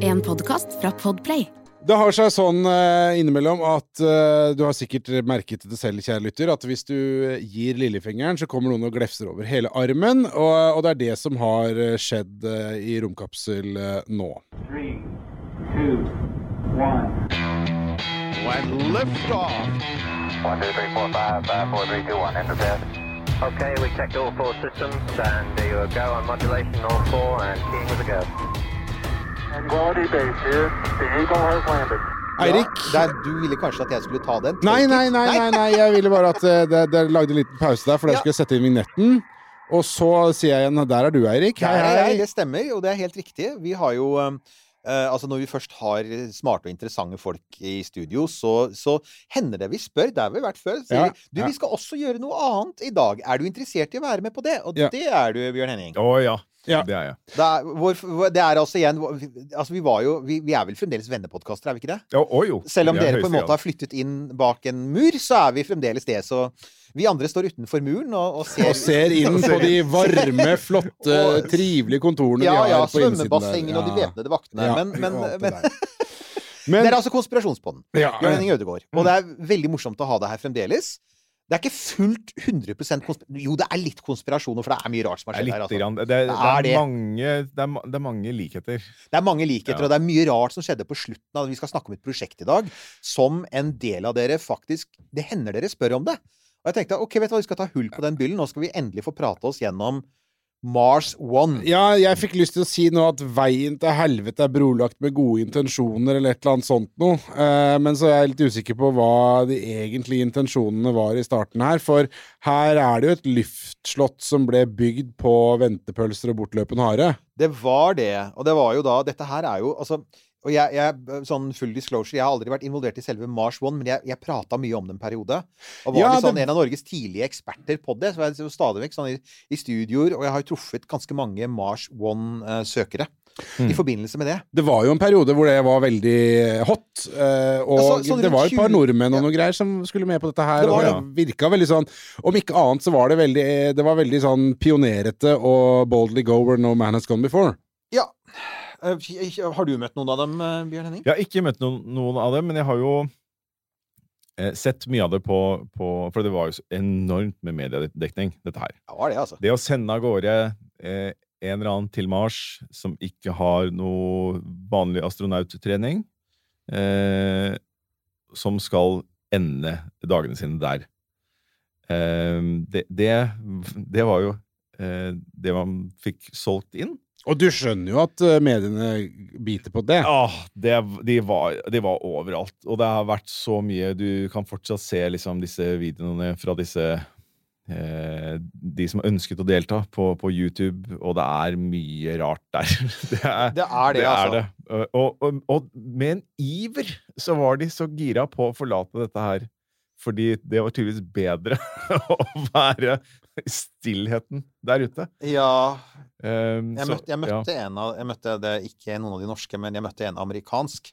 En podkast fra Podplay. Det har seg sånn eh, innimellom at eh, du har sikkert merket det selv, kjære lytter, at hvis du gir lillefingeren, så kommer noen og glefser over hele armen. Og, og det er det som har eh, skjedd i Romkapsel nå. Three, two, one. When liftoff. One, two, three, four, five, five, four, three, two, one. Okay, we checked all four systems, and there you go on modulation, all four, and keying with a go. Eirik? ja, du ville kanskje at jeg skulle ta den? Nei, nei, nei, nei, nei, jeg ville bare at eh, det, det lagde en liten pause der, for dere Ja. skulle sette inn vignetten. Og så sier jeg igjen Der er du, Eirik. Hei, Hei, hei. det stemmer, og det er helt riktig. Vi har jo eh, Altså Når vi først har smarte og interessante folk i studio, så, så hender det vi spør. Det har vi vært før. Sier Ja, vi du, ja. vi skal også gjøre noe annet i dag. Er du interessert i å være med på det? Og Ja. det er du, Bjørn Henning. Å ja. Ja. Det er jeg. Det er, vår- det er altså igjen Altså Vi var jo Vi, vi er vel fremdeles vennepodkaster, er vi ikke det? Ja, og jo. Selv om er dere på en måte har flyttet inn bak en mur, så er vi fremdeles det. Så vi andre står utenfor muren og, og ser Og ser inn på de varme, flotte, Og- trivelige kontorene Ja, vi har ja, på innsiden der. svømmebassengene og de Ja. væpnede vaktene. Ja, men, men, men, men det er altså Konspirasjonspodden. ja, Bjørn Henning Ødegaard. Og det er veldig morsomt å ha deg her fremdeles. Det er ikke fullt 100 konspirasjon. Jo, det er litt konspirasjoner, for det er mye rart som har skjedd her. Altså. grann, det, det, Det er er det. mange, det, er, det er mange likheter. Det er mange likheter, Ja. og det er mye rart som skjedde på slutten av Vi skal snakke om et prosjekt i dag som en del av dere faktisk Det hender dere spør om det. Og jeg tenkte ok, vet du hva, vi skal ta hull på den byllen. Nå skal vi endelig få prate oss gjennom Mars One. Ja, jeg fikk lyst til å si nå at veien til helvete er brolagt med gode intensjoner, eller et eller annet sånt noe. Eh, men så er jeg litt usikker på hva de egentlige intensjonene var i starten her. For her er det jo et luftslott som ble bygd på ventepølser og bortløpen hare. Det var det. Og det var jo da Dette her er jo altså og jeg, jeg, sånn full disclosure, jeg har aldri vært involvert i selve Mars One, men jeg, jeg prata mye om det en periode. Og var Ja, sånn det- en av Norges tidlige eksperter på det. Så jeg er stadig vekk sånn i, i studioer, og jeg har jo truffet ganske mange Mars One-søkere. Mm. I forbindelse med det. Det var jo en periode hvor det var veldig hot. eh, og Ja, så- så det var et par 20 nordmenn og ja. noe greier som skulle med på dette her. Det var og det virka veldig sånn Om ikke annet så var det veldig Det var veldig sånn pionerete og boldly go where no man has gone before. Ja. Eh, Har du møtt noen av dem, eh, Bjørn Henning? Jeg har ikke møtt noen, noen av dem, men jeg har jo eh, sett mye av det på, på For det var jo enormt med mediedekning, dette her. Ja, det, altså. Det å sende av gårde eh, en eller annen til Mars som ikke har noe vanlig astronauttrening, eh, som skal ende dagene sine der. Eh, det, det, det var jo eh, det man fikk solgt inn. Og du skjønner jo at eh, mediene biter på det. Ja, det, de, var, de var overalt. Og det har vært så mye Du kan fortsatt se liksom, disse videoene fra disse eh, De som ønsket å delta på, på YouTube, og det er mye rart der. det er Det er det, altså. det. Og, og, og med en iver så var de så gira på å forlate dette her. Fordi det var tydeligvis bedre å være stillheten der ute. Ja. Um, Jeg møtte, jeg ja. møtte en av Jeg møtte det, ikke noen av de norske, men jeg møtte en amerikansk.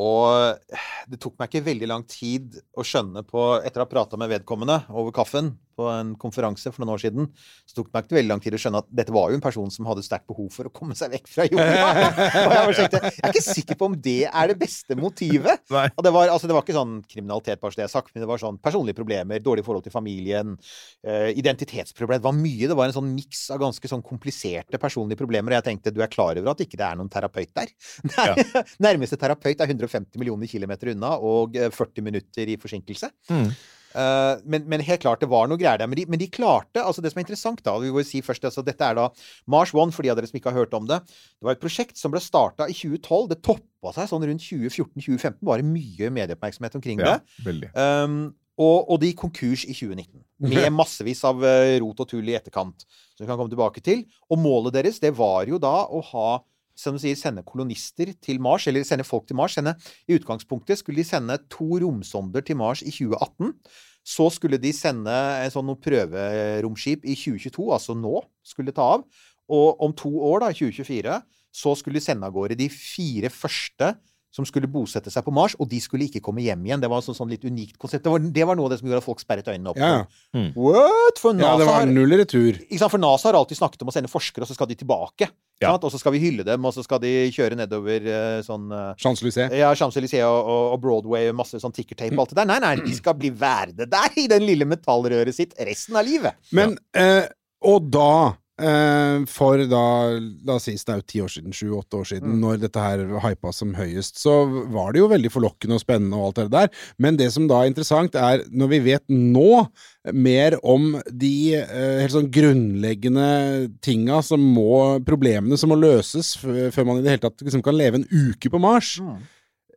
Og det tok meg ikke veldig lang tid å skjønne på Etter å ha prata med vedkommende over kaffen på en konferanse for noen år siden, så tok det meg ikke veldig lang tid å skjønne at dette var jo en person som hadde sterkt behov for å komme seg vekk fra jorda. og jeg tenkte, jeg er ikke sikker på om det er det beste motivet. Og det var, altså, det var ikke sånn kriminalitet, bare så det er sagt, men det var sånn personlige problemer, dårlig forhold til familien, eh, identitetsproblemer. Det var mye. Det var en sånn miks av ganske sånn kompliserte personlige problemer. Og jeg tenkte du er klar over at ikke det er noen terapeut der? Nei, Nærmeste terapeut er 150 millioner kilometer unna og eh, 40 minutter i forsinkelse. Mm. Eh, men, men helt klart, det var noe greier der. Men de, men de klarte altså Det som er interessant, da Vi må si først altså Dette er da Mars One, for de av dere som ikke har hørt om det. Det var et prosjekt som ble starta i 2012. Det toppa seg sånn rundt 2014-2015. Bare mye medieoppmerksomhet omkring det. Ja, veldig. Um, og, og det gikk konkurs i 2019. Med massevis av eh, rot og tull i etterkant. Som vi kan komme tilbake til. Og målet deres, det var jo da å ha som du sier, sende kolonister til Mars, eller sende folk til Mars. Sende, I utgangspunktet skulle de sende to romsonder til Mars i 2018. Så skulle de sende en sånn prøveromskip i 2022, altså nå, skulle ta av. Og om to år, da, i 2024, så skulle de sende av gårde de fire første som skulle bosette seg på Mars, og de skulle ikke komme hjem igjen. Det var et sånn, sånn litt unikt konsept. Det var, det var noe av det som gjorde at folk sperret øynene opp. Ja, What? For ja, det var har, null retur. ikke sant? For NASA har alltid snakket om å sende forskere, og så skal de tilbake. Ja. Og så skal vi hylle dem, og så skal de kjøre nedover eh, sånn eh, Champs-Élysées. ja, Champs-Élysées og, og, og Broadway, masse sånn tickertape og alt det der. Nei, nei, de skal bli værende der i den lille metallrøret sitt resten av livet. Men, eh, og da For da, la oss si snaut ti år siden, sju-åtte år siden, Mm. når dette her hypa som høyest, så var det jo veldig forlokkende og spennende og alt det der. Men det som da er interessant, er når vi vet nå mer om de eh, helt sånn grunnleggende tinga som må Problemene som må løses før man i det hele tatt liksom kan leve en uke på Mars. Eh,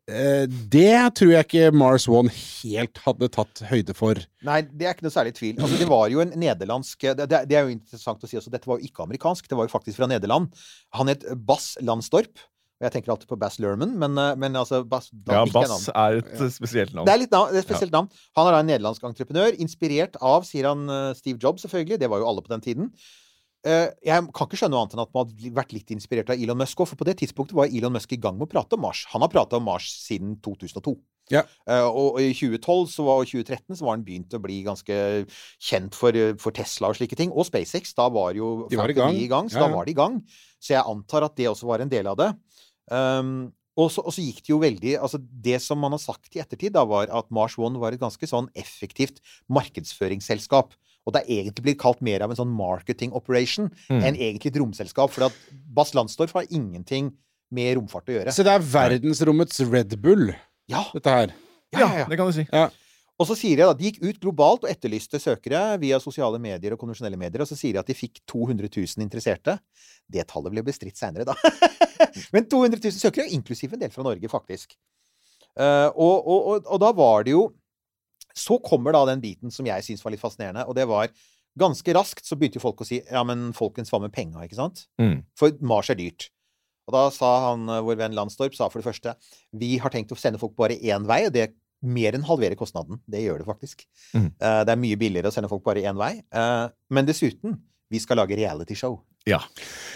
det tror jeg ikke Mars One helt hadde tatt høyde for. Nei, det er ikke noe særlig tvil. Altså, det var jo en nederlandsk det, det er jo interessant å si også, dette var jo ikke amerikansk, det var jo faktisk fra Nederland. Han het Bass Landstorp. Jeg tenker alltid på Bass Lerman, men, eh, men altså Bass da Ja, Bass navnet. er et eh, spesielt navn. Det er litt navn, det er et spesielt navn. Han er da en nederlandsk entreprenør, inspirert av, sier han, eh, Steve Jobs, selvfølgelig. Det var jo alle på den tiden. Eh, Jeg kan ikke skjønne noe annet enn at man hadde vært litt inspirert av Elon Musk òg, for på det tidspunktet var Elon Musk i gang med å prate om Mars. Han har prata om Mars siden 2002. Ja. Eh, og i 2012 så var, og 2013 så var han begynt å bli ganske kjent for, for Tesla og slike ting. Og SpaceX. Da var jo De var i gang. i gang, så Ja, da var de i gang. Så jeg antar at det også var en del av det. Um, og, så, og så gikk det jo veldig altså Det som man har sagt i ettertid, da var at Mars One var et ganske sånn effektivt markedsføringsselskap. Og det er egentlig blitt kalt mer av en sånn marketing operation Mm. enn egentlig et romselskap. For at Bass Landstorff har ingenting med romfart å gjøre. Så det er verdensrommets Red Bull, Ja, dette her. ja, ja, ja. Det kan du si. Og så sier jeg da, de gikk ut globalt og etterlyste søkere via sosiale medier og konvensjonelle medier, og så sier de at de fikk 200 000 interesserte. Det tallet ble bestridt seinere, da. Men 200 000 søkere, inklusiv en del fra Norge, faktisk. Uh, og, og, og, og da var det jo Så kommer da den biten som jeg syns var litt fascinerende, og det var Ganske raskt så begynte jo folk å si ja, men folkens, hva med penga, ikke sant? Mm. For Mars er dyrt. Og da sa han, eh, vår venn Landstorp, sa for det første vi har tenkt å sende folk bare én vei, og det mer enn halverer kostnaden. Det gjør det faktisk. Mm. Uh, det er mye billigere å sende folk bare én vei. Uh, men dessuten, vi skal lage realityshow. Ja.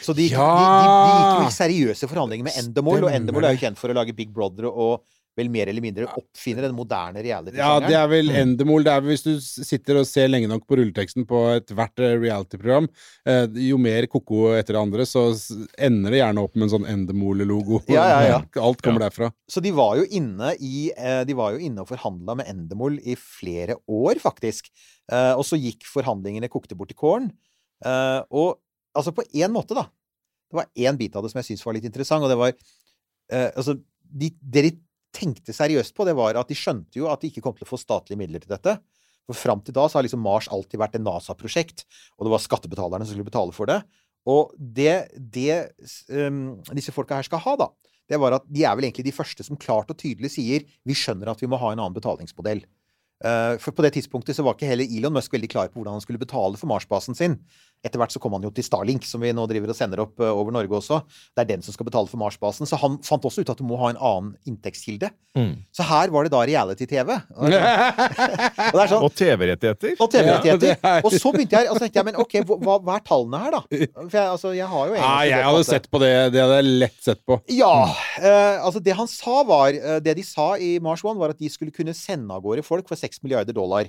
Så de, gikk jo i seriøse forhandlinger med Endemol, og Endemol er jo kjent for å lage Big Brother og vel mer eller mindre oppfinner den moderne Ja, reality-sjangeren. det er vel Endemol. Det er vel hvis du sitter og ser lenge nok på rulleteksten på ethvert eh, reality-program, eh, jo mer ko-ko etter det andre, så ender det gjerne opp med en sånn Endemol-logo. Ja, ja, ja. Alt kommer derfra. Så de var jo inne i eh, De var jo inne og forhandla med Endemol i flere år, faktisk. Eh, og så gikk forhandlingene kokte bort i kålen. Og altså, på én måte, da. Det var én bit av det som jeg syntes var litt interessant, og det var Altså, de, det de tenkte seriøst på, det var at de skjønte jo at de ikke kom til å få statlige midler til dette. For fram til da så har liksom Mars alltid vært et NASA-prosjekt, og det var skattebetalerne som skulle betale for det. Og det, det um, disse folka her skal ha, da, det var at de er vel egentlig de første som klart og tydelig sier vi skjønner at vi må ha en annen betalingsmodell. Uh, for på det tidspunktet så var ikke heller Elon Musk veldig klar på hvordan han skulle betale for Mars-basen sin. Etter hvert så kom han jo til Starlink, som vi nå driver og sender opp eh, over Norge også. Det er den som skal betale for Mars-basen. Så han fant også ut at du må ha en annen inntektskilde. Mm. Så her var det da reality-TV. Og sånn- og sånn, Og TV-rettigheter. og TV-rettigheter. Ja, er- Og så begynte jeg, og så tenkte jeg, men ok, hva, hva er tallene her, da? For jeg, altså, jeg har jo egentlig Nei, jeg hadde sett på det. Det hadde jeg lett sett på. Ja. Uh, altså, det han sa var uh, Det de sa i Mars One, var at de skulle kunne sende av gårde folk for 6 milliarder dollar.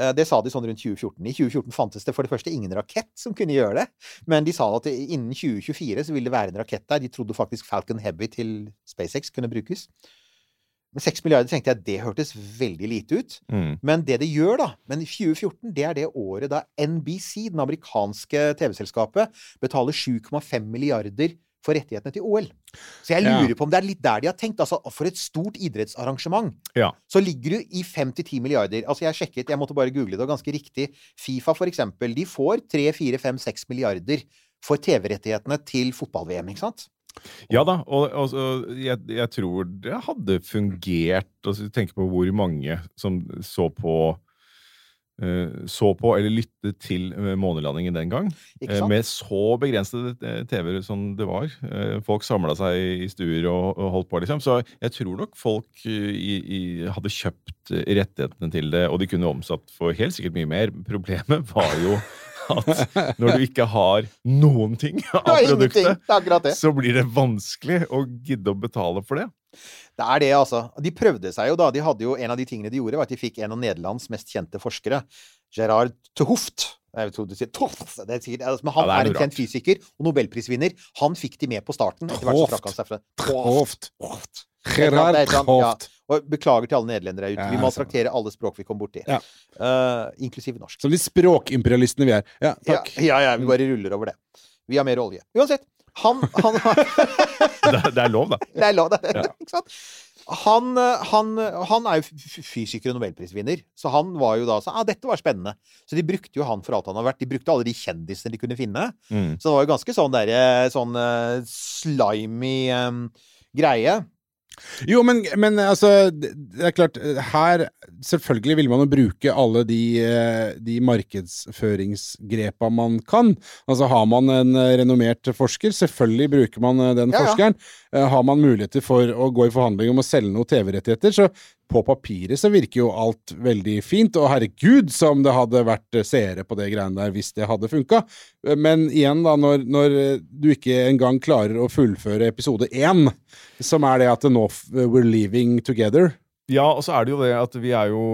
Eh, det sa de sånn rundt 2014. I 2014 fantes det for det første ingen rakett som kunne gjøre det. Men de sa at innen 2024 så ville det være en rakett der. De trodde faktisk Falcon Heavy til SpaceX kunne brukes. Men 6 milliarder tenkte jeg det hørtes veldig lite ut. Mm. Men det det gjør, da Men 2014, det er det året da NBC, den amerikanske TV-selskapet, betaler 7,5 milliarder for rettighetene til OL. Så jeg Ja. lurer på om det er litt der de har tenkt. Altså, for et stort idrettsarrangement. Ja. Så ligger du i 5-10 milliarder. Altså, jeg sjekket, jeg måtte bare google det, og ganske riktig. Fifa, for eksempel, de får 3-4-5-6 milliarder for TV-rettighetene til fotball-VM, ikke sant? Ja da, og, og og jeg, jeg tror det hadde fungert. Altså, tenk på hvor mange som så på så på eller lyttet til eh, månelandingen den gang. Eh? Med så begrensede eh, TV-er som det var. Eh, Folk samla seg i stuer og, og holdt på, liksom. Så jeg tror nok folk eh, i, i, hadde kjøpt eh, rettighetene til det, og de kunne omsatt for helt sikkert mye mer. Problemet var jo at når du ikke har noen ting av produktet, så blir det vanskelig å gidde å betale for det. Det er det, altså. De prøvde seg jo da. De hadde jo, En av de tingene de gjorde, var at de fikk en av Nederlands mest kjente forskere, Gerard Tehoft. Jeg tror du sier Toft. Det er sikkert, altså, men han Ja, er er, en kjent fysiker og nobelprisvinner. Han fikk de med på starten. Toft. Gerard er sånn, ja. Og beklager til alle nederlendere ute. Vi må sant. traktere alle språk vi kom borti. Ja. Uh, inklusive norsk. Som de språkimperialistene vi er. Ja, takk. Ja, ja, ja, vi bare ruller over det. Vi har mer olje. Uansett. Han, han Det, det er lov, da. Det er lov, da. Ja. Ikke sant? Han, eh, han, han er jo fysiker og nobelprisvinner, så han var jo da sånn ah, dette var spennende. Så de brukte jo han for alt han har vært. De brukte alle de kjendisene de kunne finne. Mm. Så det var jo ganske sånn derre sånn eh, slimy um, greie. Jo, men, men altså Det er klart, her Selvfølgelig vil man jo bruke alle de, eh, de markedsføringsgrepa man kan. Altså Har man en eh, renommert forsker, selvfølgelig bruker man eh, den ja. forskeren. Ja. Har man muligheter for å gå i forhandling om å selge noen TV-rettigheter, så på papiret så virker jo alt veldig fint, og herregud som det hadde vært eh, seere på det greiene der hvis det hadde funka. Eh, Men igjen, da, når, når eh, du ikke engang klarer å fullføre episode én, som er det at nå we're leaving together. Ja, og så er det jo det at vi er jo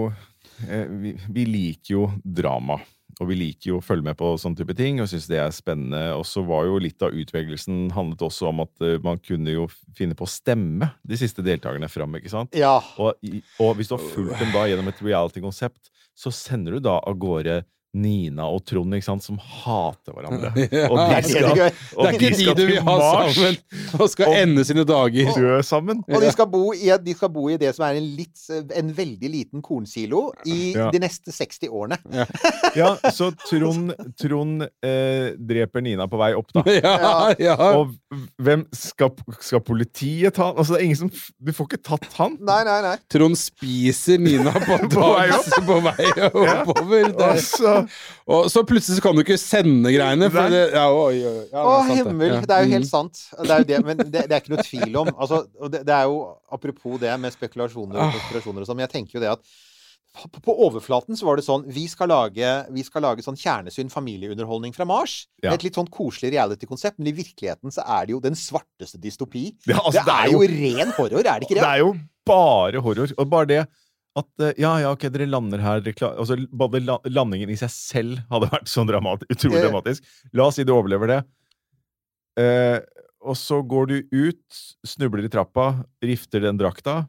vi, vi liker jo drama. Og vi liker jo å følge med på sånne type ting og syns det er spennende. Og så var jo litt av utvelgelsen handlet også om at eh, man kunne jo finne på å stemme de siste deltakerne fram. ikke sant? Ja. Og, og hvis du har fulgt dem da gjennom et reality-konsept, så sender du da av gårde Nina og Trond, ikke sant, som hater hverandre. Ja. Og de skal, gøy. og det er de ikke skal de du vil ha sammen og skal Og- ende sine dager. dø sammen. Og de skal, bo i, de skal bo i det som er en, litt, en veldig liten kornsilo i Ja. de neste 60 årene. Ja, så Trond, Trond eh, dreper Nina på vei opp, da. Ja, ja. Og hvem skal, skal politiet ta? Altså, det er ingen som Du får ikke tatt han. Nei, nei, nei. Trond spiser Nina på, På vei opp på vei oppover. Der. Altså, Og så plutselig så kan du ikke sende greiene. For det, ja, oi, oi. Ja, Å, det er sant, himmel! Ja. Det er jo Mm. helt sant. Det er jo det, men det, det er ikke noe tvil om. Altså, det, det er jo apropos det med spekulasjoner og Ah. konspirasjoner og sånn, men jeg tenker jo det at på, overflaten så var det sånn Vi skal lage, vi skal lage sånn kjernesyn familieunderholdning fra Mars. Ja. Et litt sånn koselig reality-konsept, men i virkeligheten så er det jo den svarteste dystopi. det, er det er jo ren horror, er det ikke Det det? er jo bare horror. Og bare det at eh, ja, ja, ok, dere lander her altså, Bare landingen i seg selv hadde vært så dramat, utrolig Eh. dramatisk. La oss si du overlever det. Eh, og så går du ut, snubler i trappa, rifter den drakta,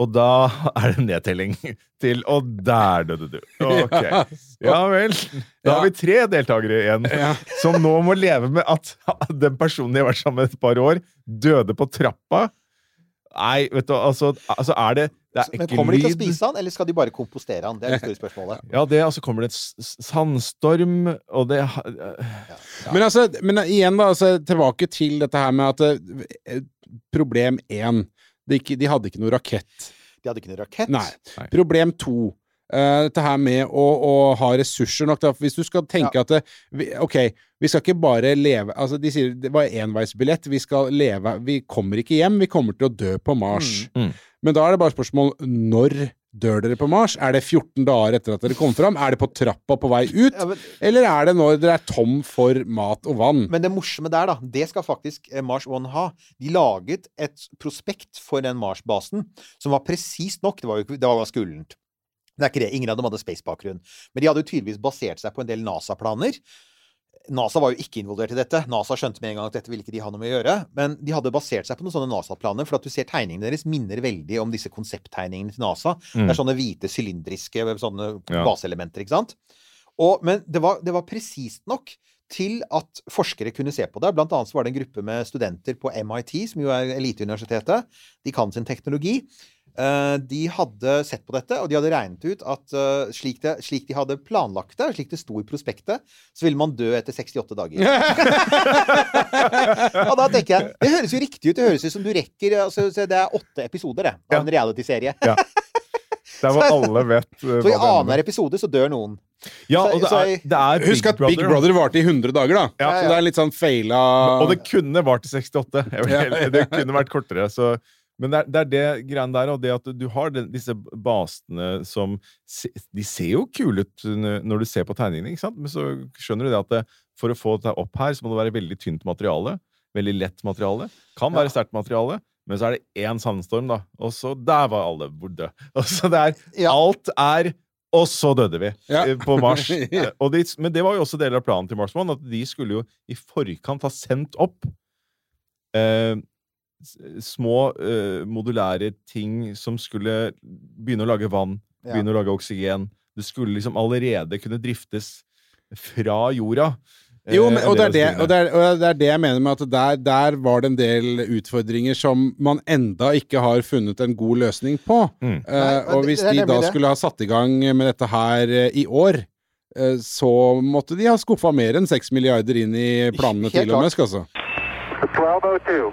og da er det nedtelling til Og der døde du. Ok. Ja vel. Da har vi tre deltakere igjen som nå må leve med at den personen de har vært sammen med et par år, døde på trappa. Nei, vet du, altså, altså er det Men kommer de til å spise han, eller skal de bare kompostere han? Det er det store spørsmålet. Ja, det, altså så kommer det s- sandstorm, og det Men altså, men igjen da, altså, tilbake til dette her med at eh, Problem én. De, de hadde ikke noe rakett. De hadde ikke noe rakett. Nei. Nei. Problem to. Eh, dette her med å, å ha ressurser nok. Da. Hvis du skal tenke at det, vi, Ok, vi skal ikke bare leve Altså, de sier det var enveisbillett. Vi skal leve Vi kommer ikke hjem. Vi kommer til å dø på Mars. Mm. Mm. Men da er det bare spørsmål når dør dere på Mars? Er det 14 dager etter at dere kom fram? Er det på trappa på vei ut? Ja, men, Eller er det når dere er tom for mat og vann? men det morsomme der, da, det skal faktisk eh, Mars One ha. De laget et prospekt for den Mars-basen som var presist nok. Det var jo det var ganske ullent. Det er ikke det. Ingen av dem hadde space-bakgrunn. Men de hadde jo tydeligvis basert seg på en del NASA-planer. NASA var jo ikke involvert i dette. NASA skjønte med en gang at dette ville ikke de ha noe med å gjøre. Men de hadde basert seg på noen sånne NASA-planer, for at du ser tegningene deres minner veldig om disse konsepttegningene til NASA. Mm. Det er sånne hvite, sylindriske sånne Ja. baseelementer, ikke sant? Og, men det var, det var presist nok til at forskere kunne se på det. Blant annet så var det en gruppe med studenter på MIT, som jo er eliteuniversitetet. De kan sin teknologi. Eh, De hadde sett på dette, og de hadde regnet ut at eh, slik, det, slik de hadde planlagt det, slik det sto i prospektet, så ville man dø etter 68 dager. Og da tenker jeg Det høres jo riktig ut. Det høres ut som du rekker altså, Det er åtte episoder det, av Ja. en realityserie. er hvor alle vet eh, Så i hva det annenhver episode så dør noen. Ja, og det er, det er Husk at Big Brother varte i 100 dager, da. Ja. Så det er litt sånn feila Og det kunne vart til 68. Jeg vil Ja. heller- Det kunne vært kortere. Så, men det er, det er det greiene der, og det at du har den, disse basene som De ser jo kule ut når du ser på tegningene, ikke sant? men så skjønner du det at det, for å få dette opp her, så må det være veldig tynt materiale. Veldig lett materiale. Kan være sterkt materiale. Men så er det én sandstorm, da. Og så der var alle borte. Og så det er Ja. Alt er Og så døde vi Ja. eh, på Mars. Eh, Og de, men det var jo også deler av planen til Mars at de skulle jo i forkant ha sendt opp eh, små uh, modulære ting som skulle begynne å lage vann, Ja. begynne å lage oksygen. Det skulle liksom allerede kunne driftes fra jorda. eh, Jo, men, og, det er det, og, det er, og det er det jeg mener med at der, der var det en del utfordringer som man enda ikke har funnet en god løsning på. Mm. Uh, Nei, og hvis de da skulle ha satt i gang med dette her uh, i år, uh, så måtte de ha skuffa mer enn 6 milliarder inn i planene Helt til og med, altså. 1202.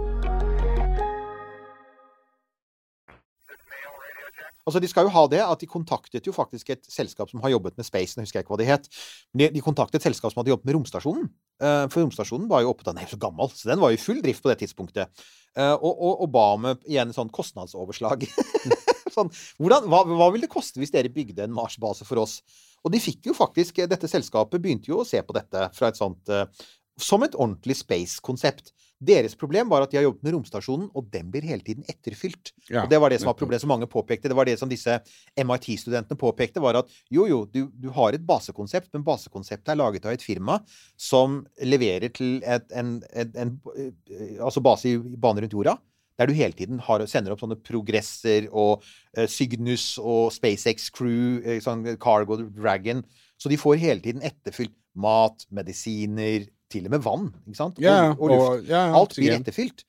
Altså, De skal jo ha det at de kontaktet jo faktisk et selskap som har jobbet med space. Jeg husker ikke hva det het. De, de kontaktet et selskap som hadde jobbet med romstasjonen. Uh, for romstasjonen var jo oppe Den er så gammel, så den var jo i full drift på det tidspunktet. Uh, og, og, og ba om eh, igjen en sånn kostnadsoverslag. sånn, hvordan, hva, hva vil det koste hvis dere bygde en Mars-base for oss? Og de fikk jo faktisk Dette selskapet begynte jo å se på dette fra et sånt uh, som et ordentlig space-konsept. Deres problem var at de har jobbet med romstasjonen, og den blir hele tiden etterfylt. Ja, og det var det som var problemet som mange påpekte. Det var det som disse MIT-studentene påpekte, var at jo, jo, du, du har et basekonsept, men basekonseptet er laget av et firma som leverer til et, en, en, en, eh, altså base i bane rundt jorda. Der du hele tiden har, sender opp sånne progresser og eh, Cygnus og SpaceX Crew, eh, sånn Cargo Dragon. Så de får hele tiden etterfylt mat, medisiner, til og med vann. ikke sant? Og, yeah, og luft. og- ja, ja, alt blir etterfylt.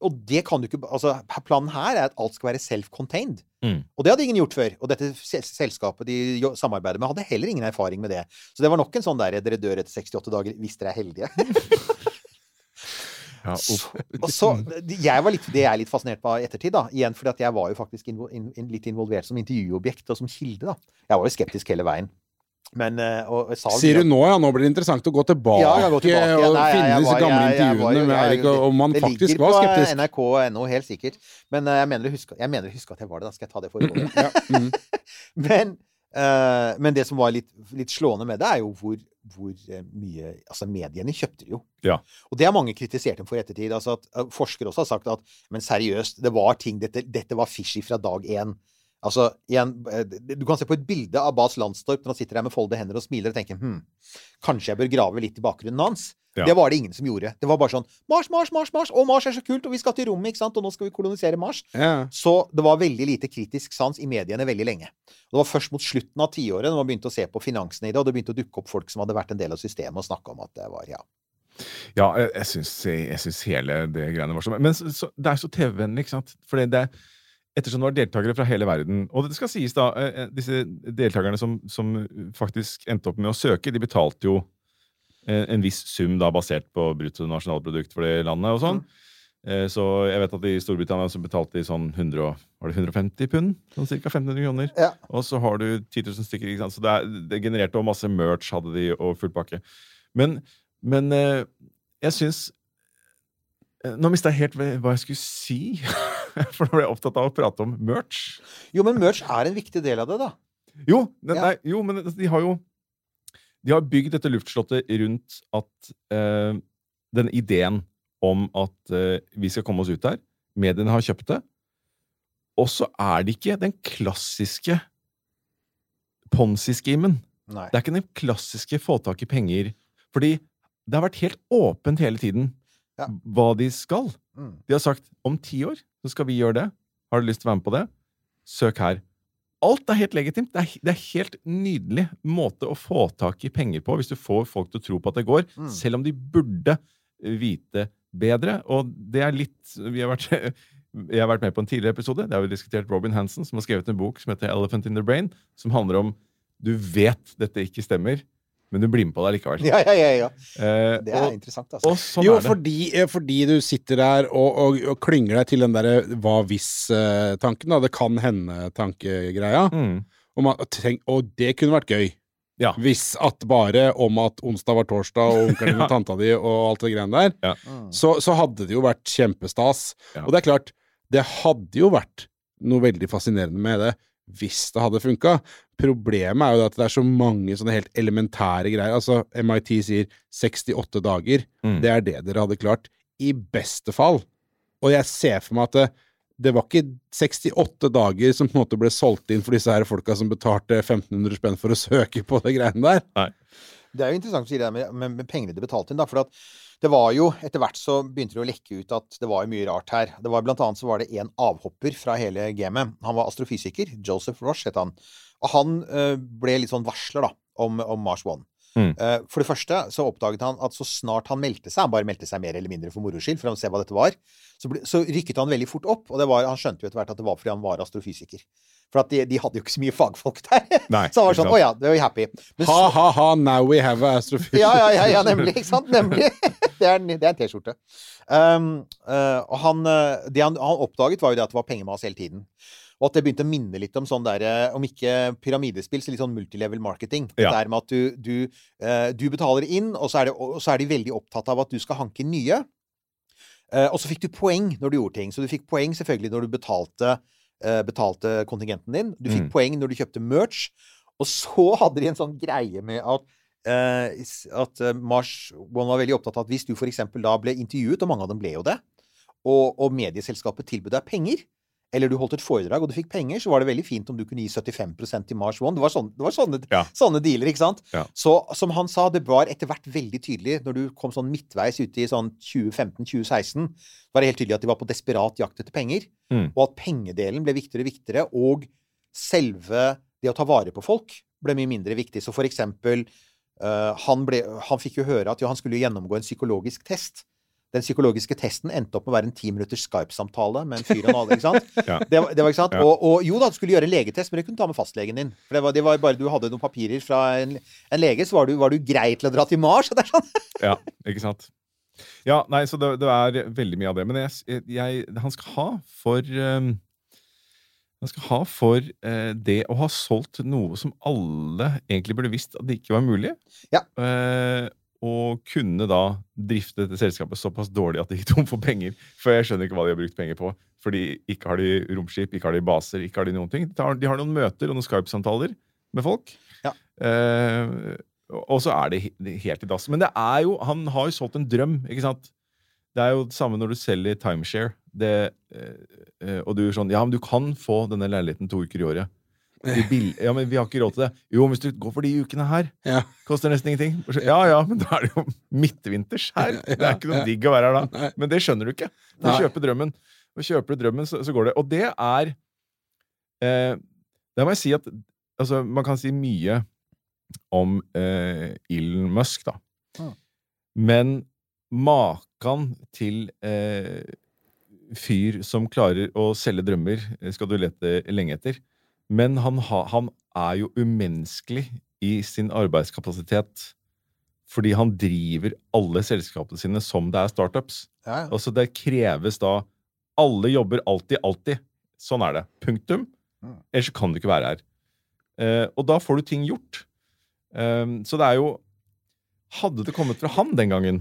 Og det kan du ikke Altså, planen her er at alt skal være self-contained. Mm. Og det hadde ingen gjort før. Og dette selskapet de samarbeider med, hadde heller ingen erfaring med det. Så det var nok en sånn der dere dør etter 68 dager hvis dere er heldige. Ja, Så, og så, jeg var litt, det jeg er litt fascinert på i ettertid, da, igjen fordi at jeg var jo faktisk invo, in, in, litt involvert som intervjuobjekt og som kilde. da. Jeg var jo skeptisk hele veien. Men eh, og, jeg sa Sier du nå, ja? Nå blir det interessant å gå tilbake, Ja, gå tilbake. og Nei, og finne disse gamle jeg- intervjuene med om Eirik, faktisk var skeptisk. det ligger på. NRK.no, helt sikkert. Men eh, jeg mener å huske, at jeg var det. Da skal jeg ta det forholdet. Ja, mm. men, uh, men det som var litt, litt slående med det, er jo hvor, hvor eh, mye Altså, mediene kjøpte det jo. Ja. Og det har mange kritisert dem for i ettertid. Altså at eh, Forskere også har sagt at men seriøst, det var ting Dette, dette var fishy fra dag én. Altså, igjen, eh, Du kan se på et bilde av Bas Landstorp når han sitter der med foldede hender og smiler og tenker hm, kanskje jeg bør grave litt i bakgrunnen hans. Ja. Det var det ingen som gjorde. Det var bare sånn Mars, Mars, Mars, Mars! Å, Mars er så kult! Og vi skal til rommet, ikke sant? Og nå skal vi kolonisere Mars. Ja. Så det var veldig lite kritisk sans i mediene veldig lenge. Og det var først mot slutten av tiåret når man begynte å se på finansene i det, og det begynte å dukke opp folk som hadde vært en del av systemet og snakke om at det var ja. Ja, jeg, jeg syns, hele det greiene var sånn. Men så, så, det er så TV-vennlig, ikke sant? Fordi det er Ettersom det var deltakere fra hele verden Og det skal sies, da, eh, eh, disse deltakerne som, som faktisk endte opp med å søke, de betalte jo eh, en viss sum da basert på bruttonasjonalprodukt for det landet og sånn. Eh, Så jeg vet at i Storbritannia så betalte de sånn 100, var det 150 pund? Sånn ca. 1500 kroner. Ja. Og så har du 10 000 stykker. Ikke sant? Så det, er, det genererte og masse merch hadde de, og full pakke. Men, men eh, jeg syns eh, Nå mista jeg helt hva jeg skulle si. For nå ble jeg opptatt av å prate om merch. Jo, men merch er en viktig del av det, da. Jo, ne, Ja. nei, jo men de har jo De har bygd dette luftslottet rundt at eh, den ideen om at eh, vi skal komme oss ut der. Mediene har kjøpt det. Og så er det ikke den klassiske ponzi-schemen. Det er ikke den klassiske få tak i penger. Fordi det har vært helt åpent hele tiden Ja. hva de skal. Mm. De har sagt om ti år så skal vi gjøre det. Har du lyst til å være med på det? Søk her. Alt er helt legitimt. Det er, det er helt nydelig måte å få tak i penger på hvis du får folk til å tro på at det går, Mm. selv om de burde vite bedre. Og det er litt vi har vært, Jeg har vært med på en tidligere episode. Der har vi diskutert Robin Hansen, som har skrevet en bok som heter Elephant in the Brain, som handler om du vet dette ikke stemmer, men du blir med på det likevel. Ja, ja, ja. ja. Eh, Det er og, interessant, altså. og sånn jo, er det. fordi, eh, fordi du sitter der og, og, og klynger deg til den derre hva hvis-tanken, da. Det kan hende-tankegreia. Mm. Og, og, og det kunne vært gøy. Ja. Hvis at bare om at onsdag var torsdag, og onkelen din og tanta di og alt det greiene der, Ja. så, så hadde det jo vært kjempestas. Ja. Og det er klart, det hadde jo vært noe veldig fascinerende med det hvis det hadde funka. Problemet er jo at det er så mange sånne helt elementære greier. Altså, MIT sier 68 dager. Mm. Det er det dere hadde klart. I beste fall. Og jeg ser for meg at det, det var ikke 68 dager som på en måte ble solgt inn for disse her folka som betalte 1500 spenn for å søke på de greiene der. Det er jo interessant å si det med, med, med pengene de betalte inn, da. For at det var jo Etter hvert så begynte det å lekke ut at det var mye rart her. Det var Blant annet så var det en avhopper fra hele gamet. Han var astrofysiker. Joseph Rosh het han. Og han uh, ble litt sånn varsler, da, om, om Mars One. Mm. Uh, for det første så oppdaget han at så snart han meldte seg, han bare meldte seg mer eller mindre for moro skyld, for å se hva dette var, så, ble, så rykket han veldig fort opp. Og det var, han skjønte jo etter hvert at det var fordi han var astrofysiker. For de, de hadde jo ikke så mye fagfolk der. Nei, så han var sånn. Å ja, det var happy. Men Ha, ha, ha, now we have a astrophysicist. ja, ja, ja, ja, nemlig. Ikke sant? Nemlig. Det er, en- det er en T-skjorte. Um, uh, og han, det han, han oppdaget, var jo det at det var pengemas hele tiden. Og at det begynte å minne litt om sånn der, eh, om ikke pyramidespill, så litt sånn multilevel marketing. Ja. Det der med at du, du, uh, du betaler inn, og så, er det, og så er de veldig opptatt av at du skal hanke nye. Uh, og så fikk du poeng når du gjorde ting. Så du fikk poeng selvfølgelig når du betalte, betalte kontingenten din. Du fikk Mm. poeng når du kjøpte merch. Og så hadde de en sånn greie med at eh, at eh, Mars One var veldig opptatt av at hvis du for eksempel da ble intervjuet, og mange av dem ble jo det, og, og medieselskapet tilbød deg penger, eller du holdt et foredrag og du fikk penger, så var det veldig fint om du kunne gi 75 til Mars One. Det var, sånne, det var sånne, Ja. sånne dealer, ikke sant? Ja. Så som han sa, det var etter hvert veldig tydelig, når du kom sånn midtveis ute i sånn 2015-2016, var det helt tydelig at de var på desperat jakt etter penger, Mm. og at pengedelen ble viktigere og viktigere, og selve det å ta vare på folk ble mye mindre viktig. Så for eksempel, uh, han, ble, han fikk jo høre at jo, han skulle gjennomgå en psykologisk test. Den psykologiske testen endte opp med å være en ti minutters Skype-samtale med en fyr og en annen. ikke sant? Ja. Det, var, det var ikke sant? Ja. Og, og jo da, du skulle gjøre legetest, men det kunne du ta med fastlegen din. For det var, det var bare du hadde noen papirer fra en, en lege, så var du, var du grei til å dra til Mars. Det er sånn. Ja, ikke sant? Ja, nei, så det, det er veldig mye av det. Men jeg, jeg, han skal ha for um, Han skal ha for eh, det å ha solgt noe som alle egentlig burde visst at det ikke var mulig. Ja. Eh, og kunne da drifte dette selskapet såpass dårlig at de gikk tom for penger. For jeg skjønner ikke hva de har brukt penger på. Fordi ikke har de romskip, ikke har de baser, ikke har de noen ting. De har, de har noen møter og noen Skype-samtaler med folk. Ja. Eh, og så er det helt i dass. Men det er jo, han har jo solgt en drøm, ikke sant? Det er jo det samme når du selger timeshare. Det, eh, eh, og du er sånn Ja, men du kan få denne leiligheten to uker i året. Ja, men vi har ikke råd til det. Jo, men hvis du går for de ukene her, Ja. koster nesten ingenting. Ja ja, men da er det jo midtvinters her. Det er ikke noe digg å være her da. Nei. Men det skjønner du ikke. Du kjøper drømmen. Og kjøper du drømmen, så, så går det. Og det er eh, Der må jeg si at altså, Man kan si mye om eh, Elon Musk, da. Men makan til eh, fyr som klarer å selge drømmer, eh, skal du lete lenge etter. Men han, ha, han er jo umenneskelig i sin arbeidskapasitet. Fordi han driver alle selskapene sine som det er startups. Ja, ja. Altså Det kreves da Alle jobber alltid, alltid. Sånn er det. Punktum. Mm. Ellers kan du ikke være her. Eh, og da får du ting gjort. Eh, så det er jo Hadde det kommet fra han den gangen,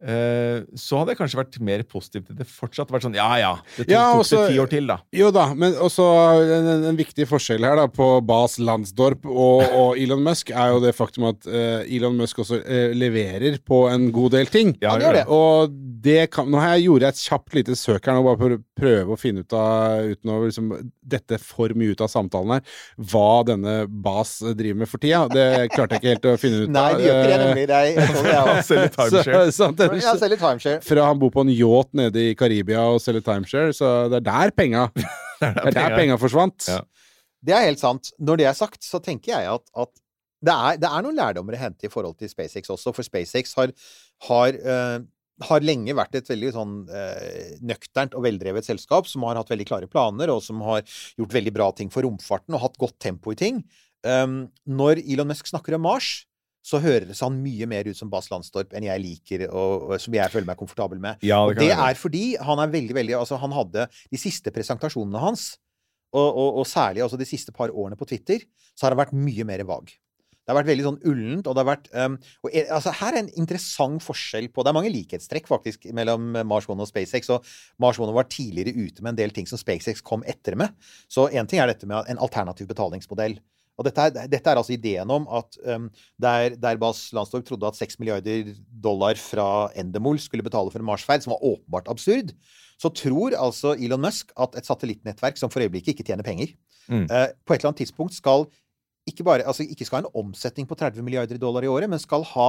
så hadde jeg kanskje vært mer positiv til det. Fortsatt vært sånn Ja ja, det tok, Ja, tok også- det ti år til, da. Jo da, men også en, en, en viktig forskjell her da på Bas Landsdorp og, og Elon Musk er jo det faktum at uh, Elon Musk også uh, leverer på en god del ting. Ja, Han gjør det. Og det kan, nå har jeg gjorde et kjapt lite søk her nå, bare for å prøve å finne ut av, uten å liksom, dette for mye ut av samtalen her, hva denne Bas driver med for tida. Det klarte jeg ikke helt å finne ut av. Nei, de gjør ikke det, eh, nemlig. Det er, jeg jeg, jeg, jeg Den, Jeg selger timeshare. fra han bor på en yacht nede i Karibia og selger timeshare, så det er der penga Det er der penga forsvant. Ja. Det er helt sant. Når det er sagt, så tenker jeg at, at det, er, det er noen lærdommer å hente i forhold til SpaceX også, for SpaceX har, har, uh, har lenge vært et veldig sånn eh, nøkternt og veldrevet selskap som har hatt veldig klare planer, og som har gjort veldig bra ting for romfarten og hatt godt tempo i ting. Um, når Elon Musk snakker om Mars, så høres han mye mer ut som Bas Landstorp enn jeg liker, og, og som jeg føler meg komfortabel med. Ja, det det er fordi han er veldig, veldig Altså, han hadde de siste presentasjonene hans, og, og, og særlig altså de siste par årene på Twitter, så har han vært mye mer vag. Det har vært veldig sånn ullent, og det har vært um, og, eh, altså, Her er en interessant forskjell på Det er mange likhetstrekk faktisk mellom Mars One og SpaceX. Og Mars One var tidligere ute med en del ting som SpaceX kom etter med. Så én ting er dette med en alternativ betalingsmodell. Og dette er, dette er altså ideen om at um, der, der Bas Landstorp trodde at 6 milliarder dollar fra Endemol skulle betale for en Marsferd, som var åpenbart absurd, så tror altså Elon Musk at et satellittnettverk som for øyeblikket ikke tjener penger, Mm. uh, på et eller annet tidspunkt skal ikke bare altså ikke skal ha en omsetning på 30 milliarder dollar i året, men skal ha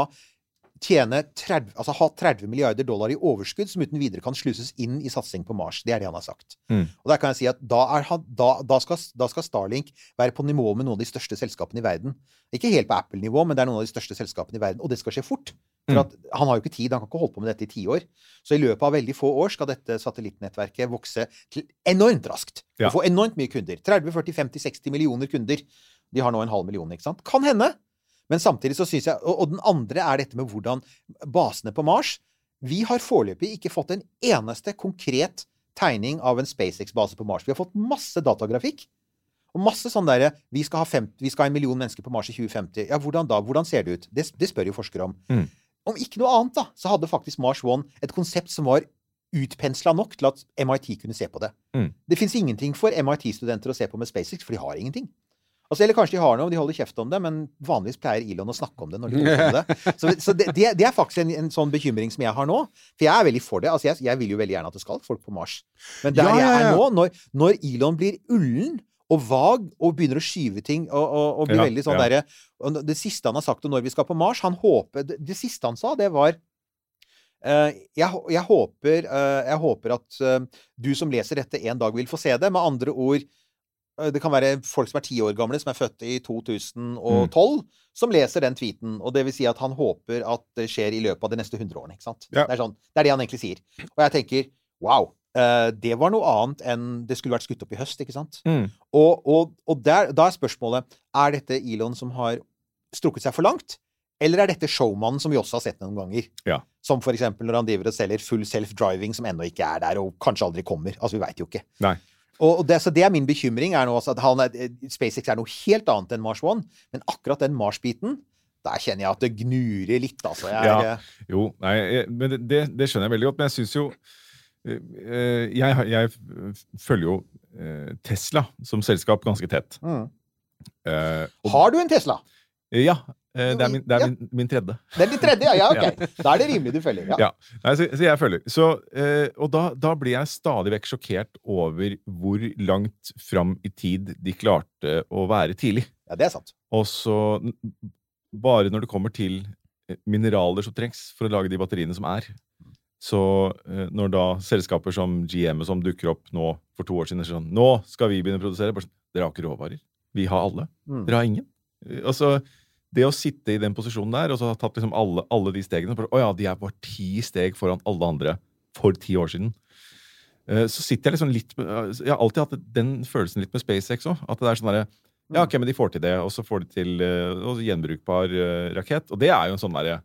tjene 30, altså ha 30 milliarder dollar i overskudd som uten videre kan sluses inn i satsing på Mars. Det er det han har sagt. Mm. Og der kan jeg si at da, er han, da, da, skal, da skal Starlink være på nivå med noen av de største selskapene i verden. Ikke helt på Apple-nivå, men det er noen av de største selskapene i verden. Og det skal skje fort. For Mm. at han har jo ikke tid. Han kan ikke holde på med dette i tiår. Så i løpet av veldig få år skal dette satellittnettverket vokse til enormt raskt. Ja. Og få enormt mye kunder. 30, 40, 50, 60 millioner kunder. De har nå en halv million, ikke sant? Kan hende. Men samtidig så syns jeg og, og den andre er dette med hvordan basene på Mars Vi har foreløpig ikke fått en eneste konkret tegning av en SpaceX-base på Mars. Vi har fått masse datagrafikk. Og masse sånn derre vi, skal ha fem- vi skal ha en million mennesker på Mars i 2050. Ja, hvordan da? Hvordan ser det ut? Det, det spør jo forskere om. Mm. Om ikke noe annet, da, så hadde faktisk Mars One et konsept som var utpensla nok til at MIT kunne se på det. Mm. Det fins ingenting for MIT-studenter å se på med SpaceX, for de har ingenting. Altså, eller kanskje de har noe, de holder kjeft om det, men vanligvis pleier Elon å snakke om det. når de på det. Så, så det, det, er faktisk en, en sånn bekymring som jeg har nå. For jeg er veldig for det. Altså, jeg, jeg vil jo veldig gjerne at det skal folk på Mars. Men der Ja, ja, jeg er nå, når, når Elon blir ullen og vag og begynner å skyve ting og, og, og blir Ja, veldig sånn ja. derre Det siste han har sagt om når vi skal på Mars han håper, det, det siste han sa, det var Uh, jeg, jeg, håper, uh, jeg håper at uh, du som leser dette, en dag vil få se det. Med andre ord Det kan være folk som er ti år gamle, som er født i 2012, som leser den tweeten. Og det vil si at han håper at det skjer i løpet av de neste 100 årene. ikke sant? Ja. Det, er sånn, det er det han egentlig sier. Og jeg tenker wow. eh, det var noe annet enn det skulle vært skutt opp i høst, ikke sant? Mm. Og, og, og der, da er spørsmålet Er dette Elon som har strukket seg for langt? Eller er dette showmannen som vi også har sett noen ganger? Ja. Som for eksempel når han driver og selger full self-driving som ennå ikke er der, og kanskje aldri kommer. Altså, vi veit jo ikke. Nei. Og det, så det er min bekymring. er nå at han er, SpaceX er noe helt annet enn Mars One. Men akkurat den Mars-biten, der kjenner jeg at det gnurer litt, altså. Jeg, Ja. Jo, nei, men det, det, skjønner jeg veldig godt. Men jeg syns jo eh, jeg, jeg følger jo eh, Tesla som selskap ganske tett. Mm. Uh, og- Har du en Tesla? Ja. Eh, det er, min, det er min, min tredje. Det er din tredje? Ja, ja, ok. Da er det rimelig du følger. Ja. Ja. Nei, så, så jeg følger. Så, eh, og da, da blir jeg stadig vekk sjokkert over hvor langt fram i tid de klarte å være tidlig. ja, det er sant. Og så bare når det kommer til eh, mineraler som trengs for å lage de batteriene som er. Så når da selskaper som GM som dukker opp nå for to år siden sånn Nå skal vi begynne å produsere. Bare sånn, Dere har ikke råvarer. Vi har alle. Mm. Dere har ingen. Altså, det å sitte i den posisjonen der, og så ha tatt liksom alle, alle de stegene for Å ja, de er bare ti steg foran alle andre for ti år siden. Eh, Så sitter jeg liksom litt med Jeg har alltid hatt den følelsen litt med SpaceX òg. At det er sånn derre Ja, ok, men de får til det, og så får de til eh, og gjenbrukbar eh, rakett. Og det er jo en sånn derre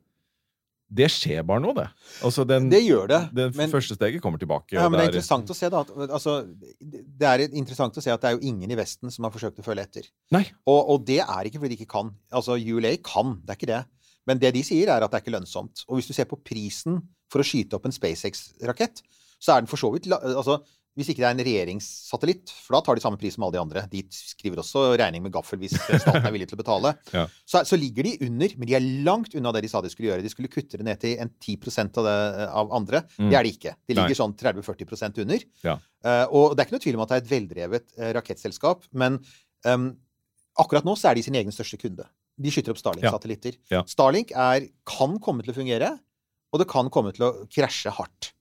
Det skjer bare nå, det. Altså, den, Det gjør det. det første steget kommer tilbake. Ja, men det er- interessant å se da at, altså, det er interessant å se at det er jo ingen i Vesten som har forsøkt å følge etter. Nei. Og, og det er ikke fordi de ikke kan. Altså, ULA kan, det er ikke det. Men det de sier, er at det er ikke lønnsomt. Og hvis du ser på prisen for å skyte opp en SpaceX-rakett, så er den for så vidt altså, Hvis ikke det er en regjeringssatellitt, for da tar de samme pris som alle de andre. De skriver også regning med gaffel hvis staten er villig til å betale. Ja. Så, så ligger de under, men de er langt unna det de sa de skulle gjøre. De skulle kutte det ned til en 10% av, det, av andre. Mm. Det er de ikke. De ligger Nei. sånn 30-40% under. Ja. Uh, og det er ikke noe tvil om at det er et veldrevet uh, rakettselskap, men um, akkurat nå så er de sin egen største kunde. De skyter opp Starlink-satellitter. Ja. Starlink er, kan komme til å fungere, og det kan komme til å krasje hardt.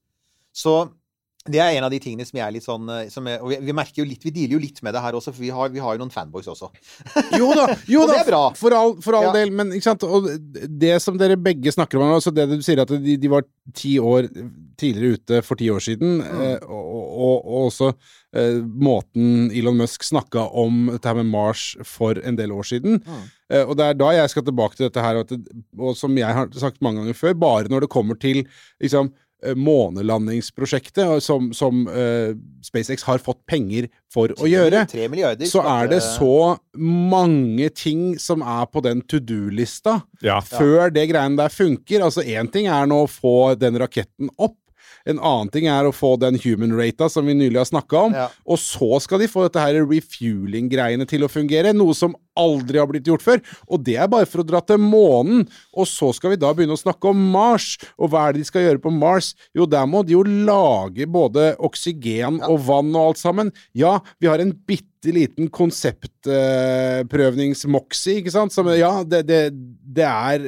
Så det er en av de tingene som jeg er litt sånn eh, som jeg, Og vi, vi merker jo litt, vi dealer jo litt med det her også, for vi har, vi har jo noen fanboys også. Jo da, jo da er for all, for all Ja. del, men ikke sant? Og det som dere begge snakker om, altså det du sier at de, de var ti år tidligere ute for ti år siden, Mm. eh, og, og, og også eh, måten Elon Musk snakka om dette her med Mars for en del år siden. Mm. Eh, og det er da jeg skal tilbake til dette her, og, at og som jeg har sagt mange ganger før, bare når det kommer til liksom eh, månelandingsprosjektet, som, som uh, SpaceX har fått penger for å gjøre, så er det så mange ting som er på den to do-lista Ja. før det greiene der funker. Altså Én ting er nå å få den raketten opp. En annen ting er å få den human rata som vi nylig har snakka om. Ja. Og så skal de få dette her refueling-greiene til å fungere. Noe som aldri har blitt gjort før. Og det er bare for å dra til månen. Og så skal vi da begynne å snakke om Mars. Og hva er det de skal gjøre på Mars? Jo, der må de jo lage både oksygen og vann og alt sammen. Ja, vi har en bitte liten konseptprøvnings-moxie, ikke sant? Som, ja, det, det, det er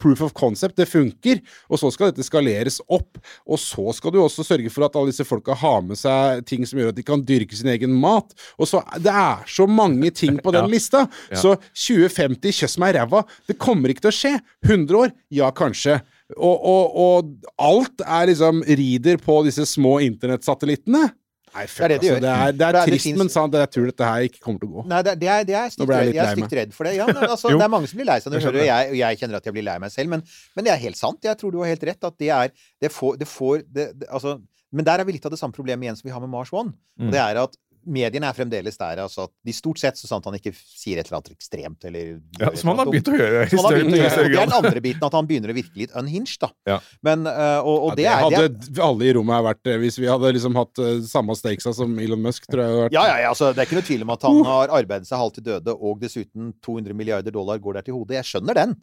proof of concept. Det funker. Og så skal dette skaleres opp. Og så skal du også sørge for at alle disse folka har med seg ting som gjør at de kan dyrke sin egen mat. Og så Det er så mange ting på den lista. Så 2050, kjøss meg ræva. Det kommer ikke til å skje. 100 år? Ja, kanskje. Og, og, og alt er liksom rider på disse små internettsatellittene. Nei, fuck, Det er det de altså. gjør. Det er, det er det er- det trist, finnes- men sant. Jeg tror dette her ikke kommer til å gå. Nei, det, det er, det er stygt jeg Jeg er stygt redd for det. Ja, men altså, det er mange som blir lei seg når de hører det. Og jeg kjenner at jeg blir lei meg selv, men, men det er helt sant. Jeg tror du har helt rett. At det er Det får, det får altså, Men der er vi litt av det samme problemet igjen som vi har med Mars One. Mm. Det er at mediene er fremdeles der. Altså at de stort sett så sant han ikke sier et eller annet ekstremt eller Ja, som han har begynt å gjøre i større, det er den andre biten, at han begynner å virke litt unhinged, da. Ja. Men, øh, og, og Ja, det, hadde det er- alle i rommet her vært det Hvis vi hadde liksom hatt eh, samme stakesa som Elon Musk, tror jeg hadde vært Ja, ja, ja, altså, Det er ikke noe tvil om at han har arbeidet seg halvt til døde, og dessuten 200 milliarder dollar går der til hodet. Jeg skjønner den.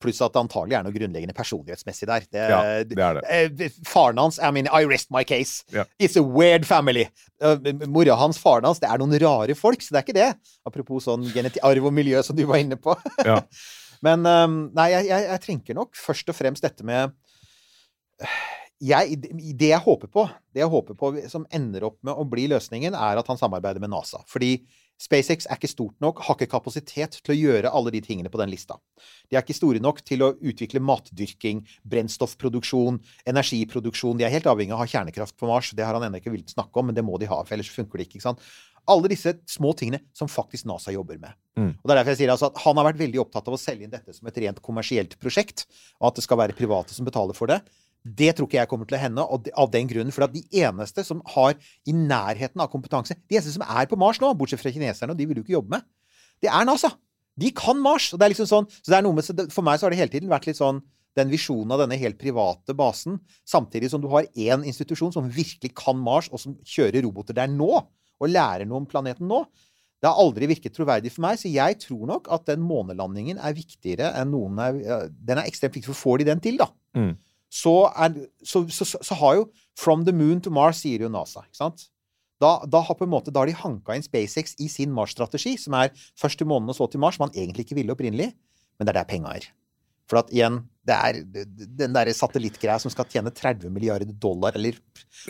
Pluss at det antagelig er noe grunnleggende personlighetsmessig der. Det, Ja, det er det. Eh, Faren hans I mean, I rest my case. Ja. It's a weird family. Eh, mora hans, faren hans, det er noen rare folk, så det er ikke det. Apropos sånn arv og miljø som du var inne på. Ja. Men um, nei, jeg, jeg, jeg tenker nok først og fremst dette med jeg, det jeg håper på, det jeg håper på som ender opp med å bli løsningen, er at han samarbeider med NASA. Fordi SpaceX er ikke stort nok, har ikke kapasitet til å gjøre alle de tingene på den lista. De er ikke store nok til å utvikle matdyrking, brennstoffproduksjon, energiproduksjon. De er helt avhengig av å ha kjernekraft på Mars. Det har han ennå ikke villet snakke om, men det må de ha, for ellers funker det ikke. ikke sant? Alle disse små tingene som faktisk NASA jobber med. Mm. Og det er derfor jeg sier altså at Han har vært veldig opptatt av å selge inn dette som et rent kommersielt prosjekt, og at det skal være private som betaler for det. Det tror ikke jeg kommer til å hende, av den grunnen. For at de eneste som har i nærheten av kompetanse De eneste som er på Mars nå, bortsett fra kineserne, og de vil du ikke jobbe med, det er NASA. De kan Mars. og det er liksom sånn, så det er noe med, For meg så har det hele tiden vært litt sånn den visjonen av denne helt private basen, samtidig som du har én institusjon som virkelig kan Mars, og som kjører roboter der nå, og lærer noe om planeten nå. Det har aldri virket troverdig for meg, så jeg tror nok at den månelandingen er viktigere enn noen er Den er ekstremt viktig, for får de den til, da, Mm. Så, er, så, så, så, har jo From the moon to Mars, sier jo NASA. ikke sant? Da, da, har på en måte, da har de hanka inn SpaceX i sin Mars-strategi, som er først til månen og så til Mars, man egentlig ikke ville opprinnelig. Men det er der penga er. For at igjen, det er den derre satellittgreia som skal tjene 30 milliarder dollar, eller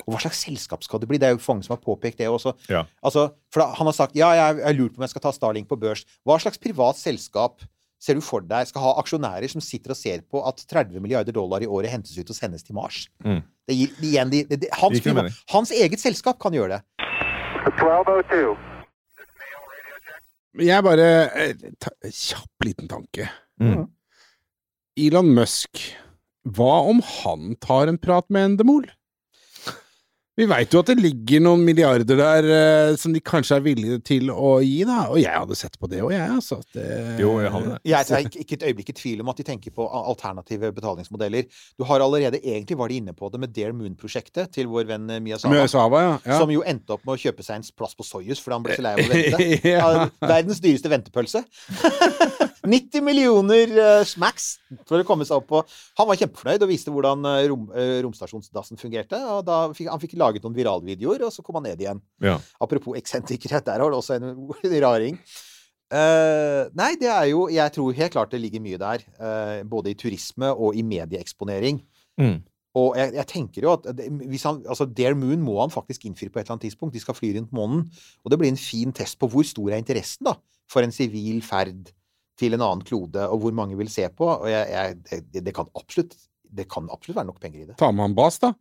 Og hva slags selskap skal det bli? Det er jo mange som har påpekt det også. Ja. Altså, for da, han har sagt ja, jeg jeg lurer på om jeg skal ta Starlink på børs. Hva slags privat selskap ser du for deg skal ha aksjonærer som sitter og ser på at 30 milliarder dollar i året hentes ut og sendes til Mars? Mm. Det gir, igjen, de, det, det, hans, hans eget selskap kan gjøre det. 1202. Jeg bare eh, ta, Kjapp liten tanke. Mm. Elon Musk, hva om han tar en prat med Endemol? Vi veit jo at det ligger noen milliarder der eh, som de kanskje er villige til å gi, da. Og jeg hadde sett på det òg, jeg, altså. Det, Jo, jeg hadde det. Jeg er ikke, ikke et øyeblikk i tvil om at de tenker på a- alternative betalingsmodeller. Du har allerede Egentlig var de inne på det med Dare Moon-prosjektet til vår venn eh, Miyazawa. Sava ja. ja. Som jo endte opp med å kjøpe seg en plass på Soyuz fordi han ble så lei av å vente. Ja. Verdens dyreste ventepølse. 90 millioner uh, smacks for å komme seg opp på Han var kjempefornøyd og viste hvordan eh, rom, eh, romstasjonsdassen fungerte. Og da fikk, han fikk laget noen viralvideoer, og så kom han ned igjen. Ja. Apropos eksentrikerhet, der har du også en raring. Uh, nei, det er jo Jeg tror helt klart det ligger mye der. Uh, både i turisme og i medieeksponering. Mm. Og jeg, jeg tenker jo at hvis han, altså Dare Moon må han faktisk innfri på et eller annet tidspunkt. De skal fly rundt månen. Og det blir en fin test på hvor stor er interessen da, for en sivil ferd til en annen klode, og hvor mange vil se på. Og jeg, jeg, det, det, kan absolutt, det kan absolutt være nok penger i det. Ta med han Bas, da.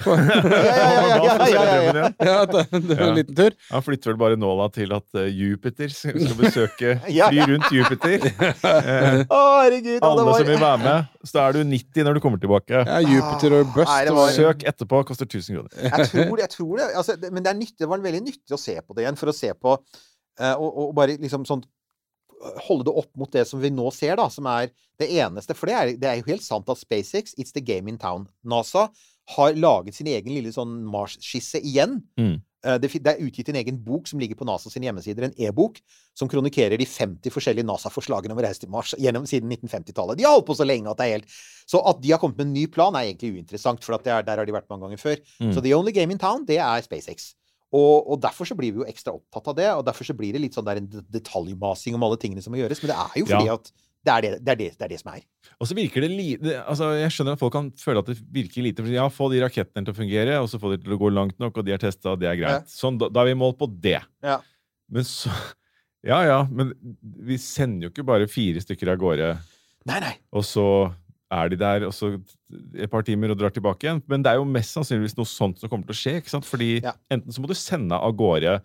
Ja, ja, ja, ja, ja, ja, ja, ja. Ja, det, var en liten tur. Han flytter vel bare nåla til at eh, Jupiter skal besøke Fly rundt Jupiter. Eh, Å, herregud. alle som vil være med. Så da er du 90 når du kommer tilbake. Ja, Jupiter og Bust. Var- Søk etterpå, koster 1000 kroner. Jeg tror, jeg tror det. Altså, men det, er nyttig, det var veldig nyttig å se på det igjen, for å se på eh, og, og bare liksom sånn Holde det opp mot det som vi nå ser, da, som er det eneste. For det er, det er jo helt sant at SpaceX, it's the game in town. NASA har laget sin egen lille sånn Mars-skisse igjen. Mm. Eh, Det, det er utgitt en egen bok som ligger på NASA sine hjemmesider, en e-bok, som kronikerer de 50 forskjellige NASA-forslagene om å reise til Mars gjennom siden 1950-tallet. De har holdt på så lenge at det er helt Så at de har kommet med en ny plan, er egentlig uinteressant, for at det er, der har de vært mange ganger før. Mm. Så the only game in town, det er SpaceX. Og, og derfor så blir vi jo ekstra opptatt av det, og derfor så blir det litt sånn der en detaljmasing om alle tingene som må gjøres. Men det er jo fordi Ja. at det er det, det, er det, det er det som er. Og så virker det lite altså Jeg skjønner at folk kan føle at det virker lite. Ja, få de rakettene til å fungere, og så få de til å gå langt nok, og de er testa, og det er greit. Sånn, da, da er vi målt på det. Ja. Men så Ja ja, men vi sender jo ikke bare fire stykker av gårde, Nei, nei. og så er de der og så et par timer og drar tilbake igjen. Men det er jo mest sannsynligvis noe sånt som kommer til å skje. ikke sant? Fordi Ja. enten så må du sende av gårde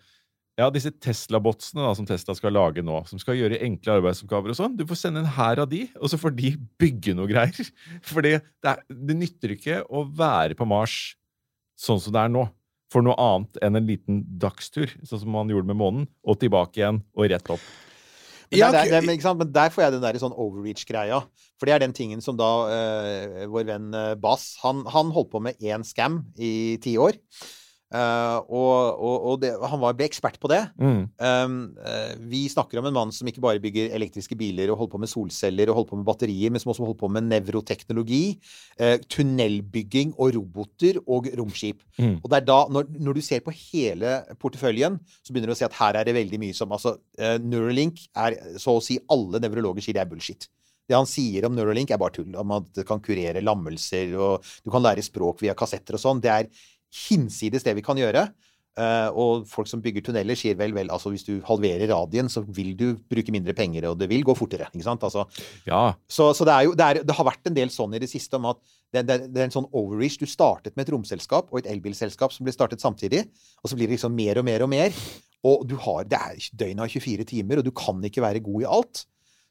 ja, disse Tesla-botsene da, som Tesla skal lage nå, som skal gjøre enkle arbeidsoppgaver og sånn. Du får sende en hær av de, og så får de bygge noe greier. For det, er, det nytter ikke å være på Mars sånn som det er nå. For noe annet enn en liten dagstur, sånn som man gjorde med månen, og tilbake igjen og rett opp. Men, Ja, der, der, men, ikke sant? men der får jeg den der sånn overreach-greia. For det er den tingen som da eh, vår venn eh, Bass han, han holdt på med én scam i ti år. Eh, og og, og det, han var, ble ekspert på det. Mm. Um, uh, vi snakker om en mann som ikke bare bygger elektriske biler og holder på med solceller og holder på med batterier, men som også holder på med nevroteknologi, uh, tunnelbygging og roboter og romskip. Mm. Og det er da, når, når du ser på hele porteføljen, så begynner du å se at her er det veldig mye som altså, Neuralink er så å si alle nevrologer sier det er bullshit. Det han sier om Neuralink, er bare tull. Om at det kan kurere lammelser, og du kan lære språk via kassetter og sånn. Det er hinsides det vi kan gjøre. Eh, og folk som bygger tunneler, sier vel, vel, altså hvis du halverer radien, så vil du bruke mindre penger, og det vil gå fortere. ikke sant? Altså, Ja. så, så det, er jo, det, er, det har vært en del sånn i det siste om at det, det, det er en sånn overreach. Du startet med et romselskap og et elbilselskap som ble startet samtidig, og så blir det liksom mer og mer og mer. Og du har, det er døgnet av 24 timer, og du kan ikke være god i alt.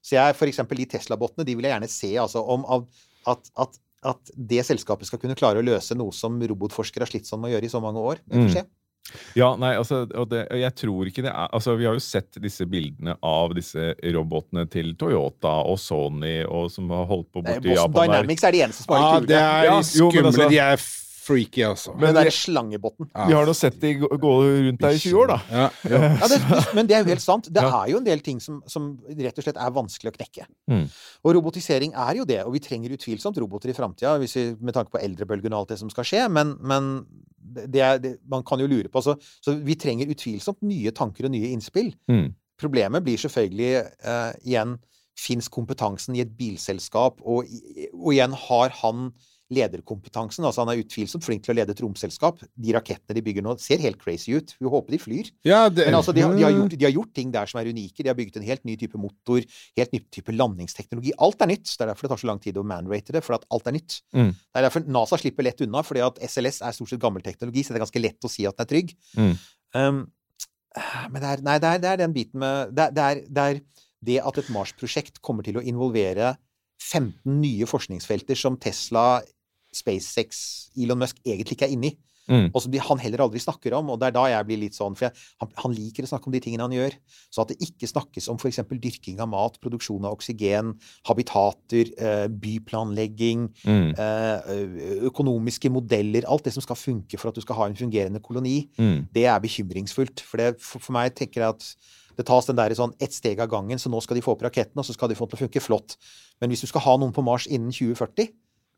Så jeg, for eksempel de Tesla-bottene de vil jeg gjerne se altså, om at, at, at det selskapet skal kunne klare å løse noe som robotforskere har slitt sånn med å gjøre i så mange år. Får Mm. se. Ja, nei, altså, og det, jeg tror ikke det er Altså, Vi har jo sett disse bildene av disse robotene til Toyota og Sony, og som har holdt på borti Japan. Dynamics er de eneste som Ja, har Ja, det er Ja, jo, skumle. altså- De er freaky, altså. Men det det- slangebåten. Ja. Vi har nå sett de gå, gå rundt der i 20 år, da. Ja, ja. Ja, det, men det er jo helt sant. Det Ja. er jo en del ting som, som rett og slett er vanskelig å knekke. Mm. Og robotisering er jo det, og vi trenger utvilsomt roboter i framtida med tanke på eldrebølgen og alt det som skal skje, men, men det er, det, man kan jo lure på så, Så vi trenger utvilsomt nye tanker og nye innspill. Mm. Problemet blir selvfølgelig uh, igjen Fins kompetansen i et bilselskap, og, og igjen har han lederkompetansen. altså Han er utvilsomt flink til å lede et romselskap. De rakettene de bygger nå, ser helt crazy ut. Vi håper de flyr. ja det, Men altså, de, de, har gjort, de har gjort ting der som er unike. De har bygget en helt ny type motor, helt ny type landingsteknologi. Alt er nytt. Det er derfor det tar så lang tid å manrate det, for at alt er nytt. Mm. Det er derfor NASA slipper lett unna, fordi at SLS er stort sett gammel teknologi, så det er ganske lett å si at den er trygg. Mm. Um, men det er, nei, det er, det er den biten med det, er, det er det at et Mars-prosjekt kommer til å involvere 15 nye forskningsfelter som Tesla, SpaceX, Elon Musk egentlig ikke er inne i. Mm. Og som de, han heller aldri snakker om. Og det er da jeg blir litt sånn For jeg, han, han liker å snakke om de tingene han gjør. Så at det ikke snakkes om f.eks. dyrking av mat, produksjon av oksygen, habitater, eh, byplanlegging, Mm. eh, økonomiske modeller Alt det som skal funke for at du skal ha en fungerende koloni, Mm. det er bekymringsfullt. For, det, for, for meg tenker jeg at det tas den der i sånn ett steg av gangen, så nå skal de få opp raketten, og så skal de få den til å funke flott. Men hvis du skal ha noen på Mars innen 2040,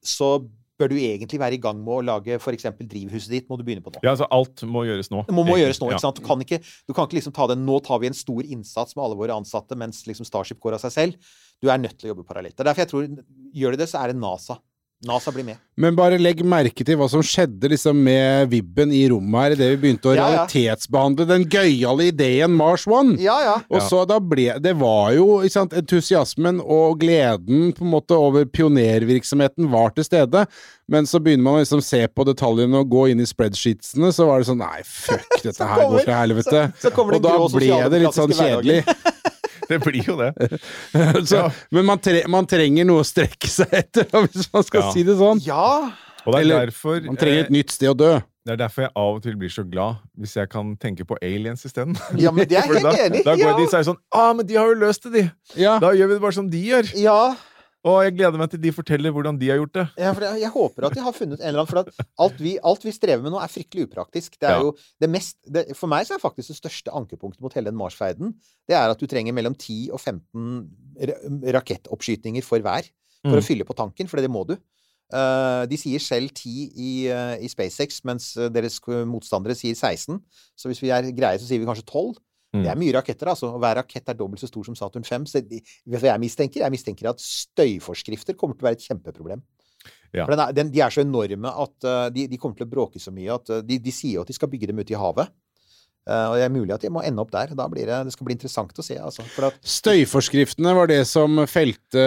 så bør du egentlig være i gang med å lage f.eks. drivhuset ditt, må du begynne på nå. Ja, altså alt må gjøres nå. Det må, må gjøres nå. Ikke sant? Du kan ikke, du kan ikke liksom ta den Nå tar vi en stor innsats med alle våre ansatte, mens liksom Starship går av seg selv. Du er nødt til å jobbe parallelt. Det er derfor jeg tror Gjør de det, så er det NASA. NASA blir med. Men bare legg merke til hva som skjedde liksom med vibben i rommet her idet vi begynte å Ja, ja. realitetsbehandle den gøyale ideen Mars One. Ja, ja. Og så da ble Det var jo ikke sant, entusiasmen og gleden på en måte over pionervirksomheten var til stede, men så begynner man å liksom se på detaljene og gå inn i spreadsheetsene, så var det sånn Nei, fuck, dette her kommer- går til helvete. så- så og da ble det litt sånn kjedelig. Det blir jo det. så, Men man, tre man trenger noe å strekke seg etter, hvis man skal Ja. si det sånn. Ja! Og det er Eller, derfor Man trenger et eh, nytt sted å dø. Det er derfor jeg av og til blir så glad hvis jeg kan tenke på aliens isteden. Ja, men det er da, helt enig i. Da går Ja. de det sånn Ah, men de har jo løst det, de! Ja. Da gjør vi det bare som de gjør. ja. Og jeg gleder meg til de forteller hvordan de har gjort det. Ja, for jeg, jeg håper at de har funnet en eller annen For at alt vi, alt vi strever med nå, er fryktelig upraktisk. Det er Ja. jo det mest det, For meg så er faktisk det største ankepunktet mot hele den Mars-ferden Det er at du trenger mellom 10 og 15 ra rakettoppskytinger for hver for Mm. å fylle på tanken, for det må du. Uh, de sier selv 10 i, uh, i SpaceX, mens eh, deres motstandere sier 16. Så hvis vi er greie, så sier vi kanskje 12. Mm. Det er mye raketter, altså. Hver rakett er dobbelt så stor som Saturn 5. Så de, jeg mistenker? Jeg mistenker at støyforskrifter kommer til å være et kjempeproblem. Ja. For den er, den, de er så enorme at uh, de, de kommer til å bråke så mye at uh, de, de sier jo at de skal bygge dem ute i havet. Uh, og det er mulig at de må ende opp der. Da blir det, det skal bli interessant å se, altså. At, Støyforskriftene var det som felte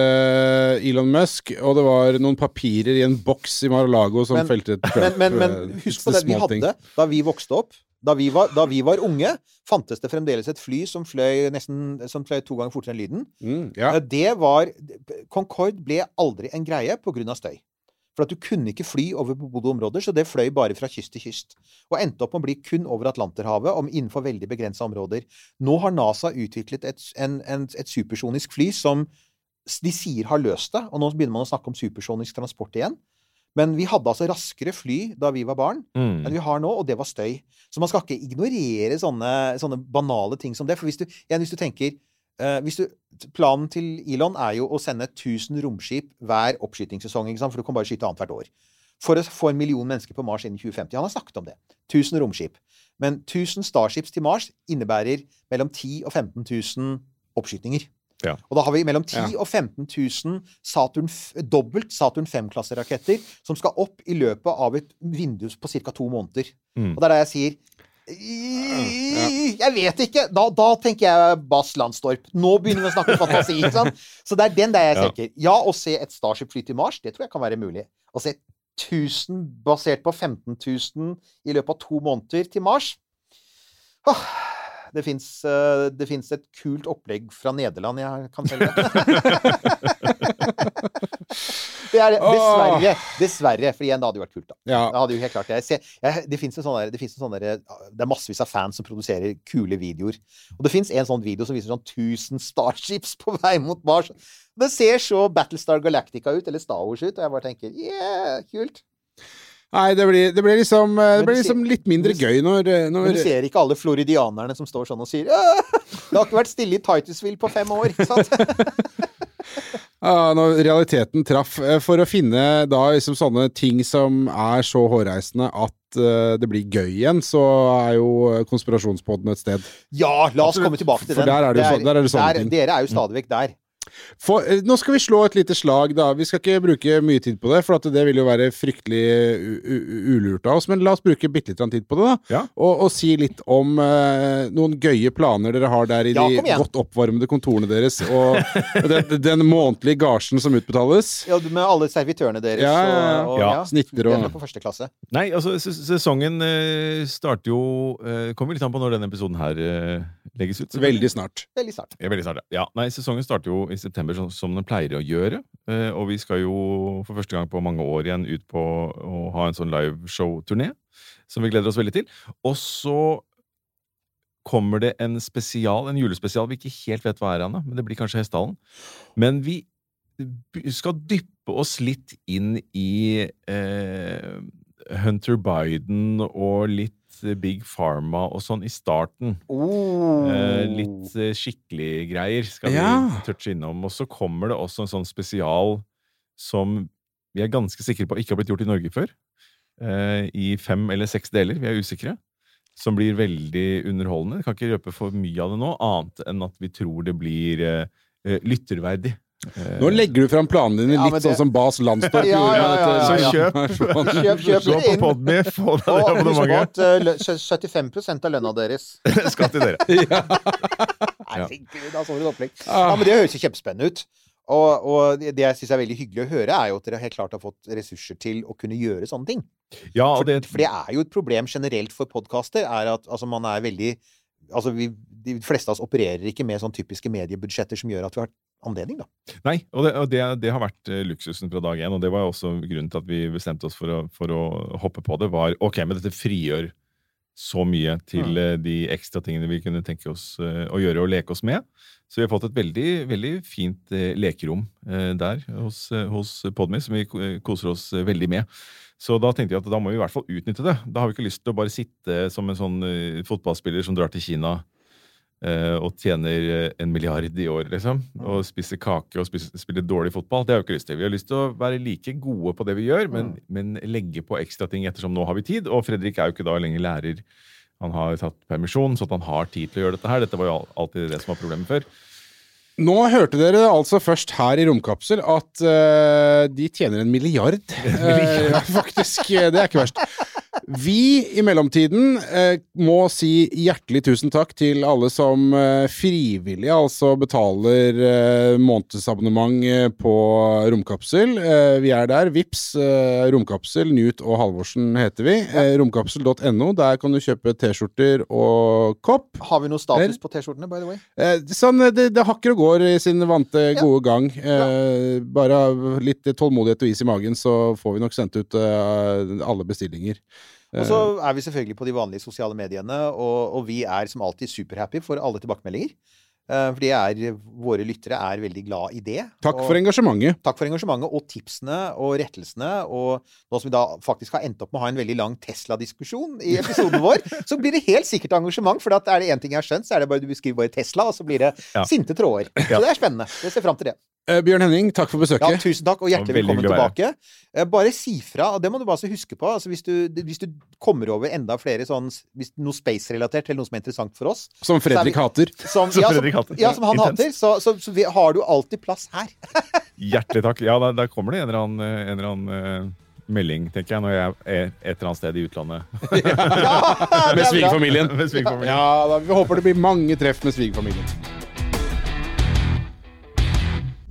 Elon Musk, og det var noen papirer i en boks i Mar-a-Lago som Men- felte Trump. men, men, men husk på det vi hadde da vi vokste opp. Da vi, var, da vi var unge, fantes det fremdeles et fly som fløy nesten som fløy to ganger fortere enn lyden. Mm, ja. Eh, Det var Concorde ble aldri en greie pga. støy. For at du kunne ikke fly over bebodde områder, så det fløy bare fra kyst til kyst. Og endte opp med å bli kun over Atlanterhavet, om innenfor veldig begrensa områder. Nå har NASA utviklet et, en, en, et supersonisk fly som de sier har løst det, og nå begynner man å snakke om supersonisk transport igjen. Men vi hadde altså raskere fly da vi var barn, Mm. enn vi har nå, og det var støy. Så man skal ikke ignorere sånne, sånne banale ting som det. For hvis du, igjen, hvis du tenker uh, hvis du, Planen til Elon er jo å sende 1000 romskip hver oppskytingssesong, for du kan bare skyte annethvert år. For å få en million mennesker på Mars innen 2050. Han har snakket om det. 1000 romskip. Men 1000 Starships til Mars innebærer mellom 10 og 15 000 oppskytinger. Ja. Og da har vi mellom 10 Ja. og 15 000 Saturn, dobbelt Saturn 5-klasseraketter som skal opp i løpet av et vindu på ca. to måneder. Mm. Og det er da jeg sier Jeg vet ikke! Da, da tenker jeg Bass Landstorp. Nå begynner vi å snakke fantasi. sant? Så det er den der jeg tenker. Ja, å se et Starship flyte til Mars, det tror jeg kan være mulig. Å se 1000 basert på 15 000 i løpet av to måneder til Mars Åh, det fins det finnes et kult opplegg fra Nederland jeg kan selge. det er. Dessverre. Dessverre. For igjen, det hadde jo vært kult, da. Ja. Det hadde jo helt klart det. Jeg ser, jeg, det sånne, der- det, finnes der- det er massevis av fans som produserer kule videoer. Og det fins en sånn video som viser sånn 1000 Starships på vei mot Mars. Det ser så Battlestar Galactica ut, eller Star Wars ut, og jeg bare tenker yeah, kult. Nei, det blir, det blir liksom, eh, det blir liksom litt mindre gøy når, når Men du ser ikke alle floridianerne som står sånn og sier «Åh, Det har ikke vært stille i Titusville på fem år, ikke sant? Ja, når realiteten traff. Eh, For å finne da liksom sånne ting som er så hårreisende at uh, det blir gøy igjen, så er jo eh, konspirasjonspodden et sted. Ja, la oss Absolutt. komme tilbake til For den. der er det jo så- der er det sånne ting. Dere er jo stadig vekk der. For, eh, nå skal vi slå et lite slag, da. Vi skal ikke bruke mye tid på det, for at det vil jo være fryktelig u- u- ulurt av oss. Men la oss bruke bitte litt tid på det, da. Ja. Og, og si litt om uh, noen gøye planer dere har der i Ja, de godt oppvarmede kontorene deres, og den, den månedlige gasjen som utbetales. Ja, med alle servitørene deres Ja, ja, ja. og, og Ja, ja, snitter og- på første klasse. Nei, altså ses- sesongen uh, starter jo uh, Kommer litt an på når denne episoden her legges ut. Veldig snart. Veldig snart. Ja, veldig snart, ja. ja. Nei, sesongen starter jo i september, som, som den pleier å gjøre. Eh, og vi skal jo for første gang på mange år igjen ut på å ha en sånn liveshow-turné, som vi gleder oss veldig til. Og så kommer det en spesial, en julespesial vi ikke helt vet hva er ennå, men det blir kanskje Hessdalen. Men vi skal dyppe oss litt inn i eh, Hunter Biden og litt Big Pharma og sånn i starten. Oh. Eh, litt eh, skikkelig greier skal Ja. vi touche innom. Og så kommer det også en sånn spesial som vi er ganske sikre på ikke har blitt gjort i Norge før. Eh, I fem eller seks deler. Vi er usikre. Som blir veldig underholdende. Jeg kan ikke røpe for mye av det nå, annet enn at vi tror det blir eh, eh, lytterverdig. Nå legger du fram planene dine litt ja, det- sånn som Bas Landstorp Ja, gjorde. ja, Så kjøp, Kjøp, kjøp gå på. Podme, få deg det Og husk abonnementet. at eh, 75 av lønna deres Skatt til dere. Herregud, da så dere et opplegg. Ja, men det høres jo kjempespennende ut. Og, og det jeg syns er veldig hyggelig å høre, er jo at dere helt klart har fått ressurser til å kunne gjøre sånne ting. Ja, For, og det, for det er jo et problem generelt for podkaster, er at altså, man er veldig Altså, vi, de fleste av oss opererer ikke med sånn typiske mediebudsjetter som gjør at vi har anledning, da. Nei, og det, og det, det har vært eh, luksusen fra dag én, og det var også grunnen til at vi bestemte oss for å, for å hoppe på det, var ok, men dette frigjør så mye til eh, de ekstra tingene vi kunne tenke oss eh, å gjøre og leke oss med. Så vi har fått et veldig, veldig fint lekerom der hos, hos Podmy, som vi koser oss veldig med. Så da tenkte vi at da må vi i hvert fall utnytte det. Da har vi ikke lyst til å bare sitte som en sånn fotballspiller som drar til Kina og tjener eh, en milliard i år, liksom. Og spiser kake og spiser, spiller dårlig fotball. Det har vi ikke lyst til. Vi har lyst til å være like gode på det vi gjør, men, men legge på ekstra ting ettersom nå har vi tid. Og Fredrik er jo ikke da lenger lærer. Han har tatt permisjon, så at han har tid til å gjøre dette her. Dette var jo alltid det som var problemet før. Nå hørte dere altså først her i Romkapsel at uh, de tjener en milliard. Eh, ja, faktisk. eh, Det er ikke verst. Vi i mellomtiden eh, må si hjertelig tusen takk til alle som eh, frivillig altså betaler eh, månedsabonnement eh, på Romkapsel. Eh, vi er der. Vips, eh, Romkapsel. Newt og Halvorsen heter vi. Romkapsel.no. Der kan du kjøpe T-skjorter og kopp. Har vi noe status på T-skjortene, by the way? Eh, sånn, det, det hakker og går i sin vante, gode gang. Eh, bare litt tålmodighet og is i magen, så får vi nok sendt ut alle bestillinger. Og så er vi selvfølgelig på de vanlige sosiale mediene, og, og vi er som alltid superhappy for alle tilbakemeldinger. Fordi For er, våre lyttere er veldig glad i det. Takk og, for engasjementet. Takk for engasjementet og tipsene og rettelsene. Og nå som vi da faktisk har endt opp med å ha en veldig lang Tesla-diskusjon i episoden vår, så blir det helt sikkert engasjement. For er det én ting jeg har skjønt, så er det bare du beskriver bare Tesla, og så blir det Ja. sinte tråder. Så det er spennende. Jeg ser fram til det. Eh, Bjørn Henning, takk for Ja, besøket. tusen takk, og hjertelig velkommen tilbake. Eh, Bare si fra, og det må du bare så huske på. Altså hvis, du, hvis du kommer over enda flere sånn hvis Noe space-relatert, eller noe som er interessant for oss Som Fredrik hater. som, Som ja, Fredrik som, hater. ja, som han Intens. hater, så, så, så vi, har du alltid plass her. Hjertelig takk. Ja, der, der kommer det en eller annen, eh, en eller annen uh melding, tenker jeg, når jeg er et eller annet sted i utlandet. Med svigerfamilien. Med svigerfamilien. Ja, da, vi håper det blir mange treff med svigerfamilien.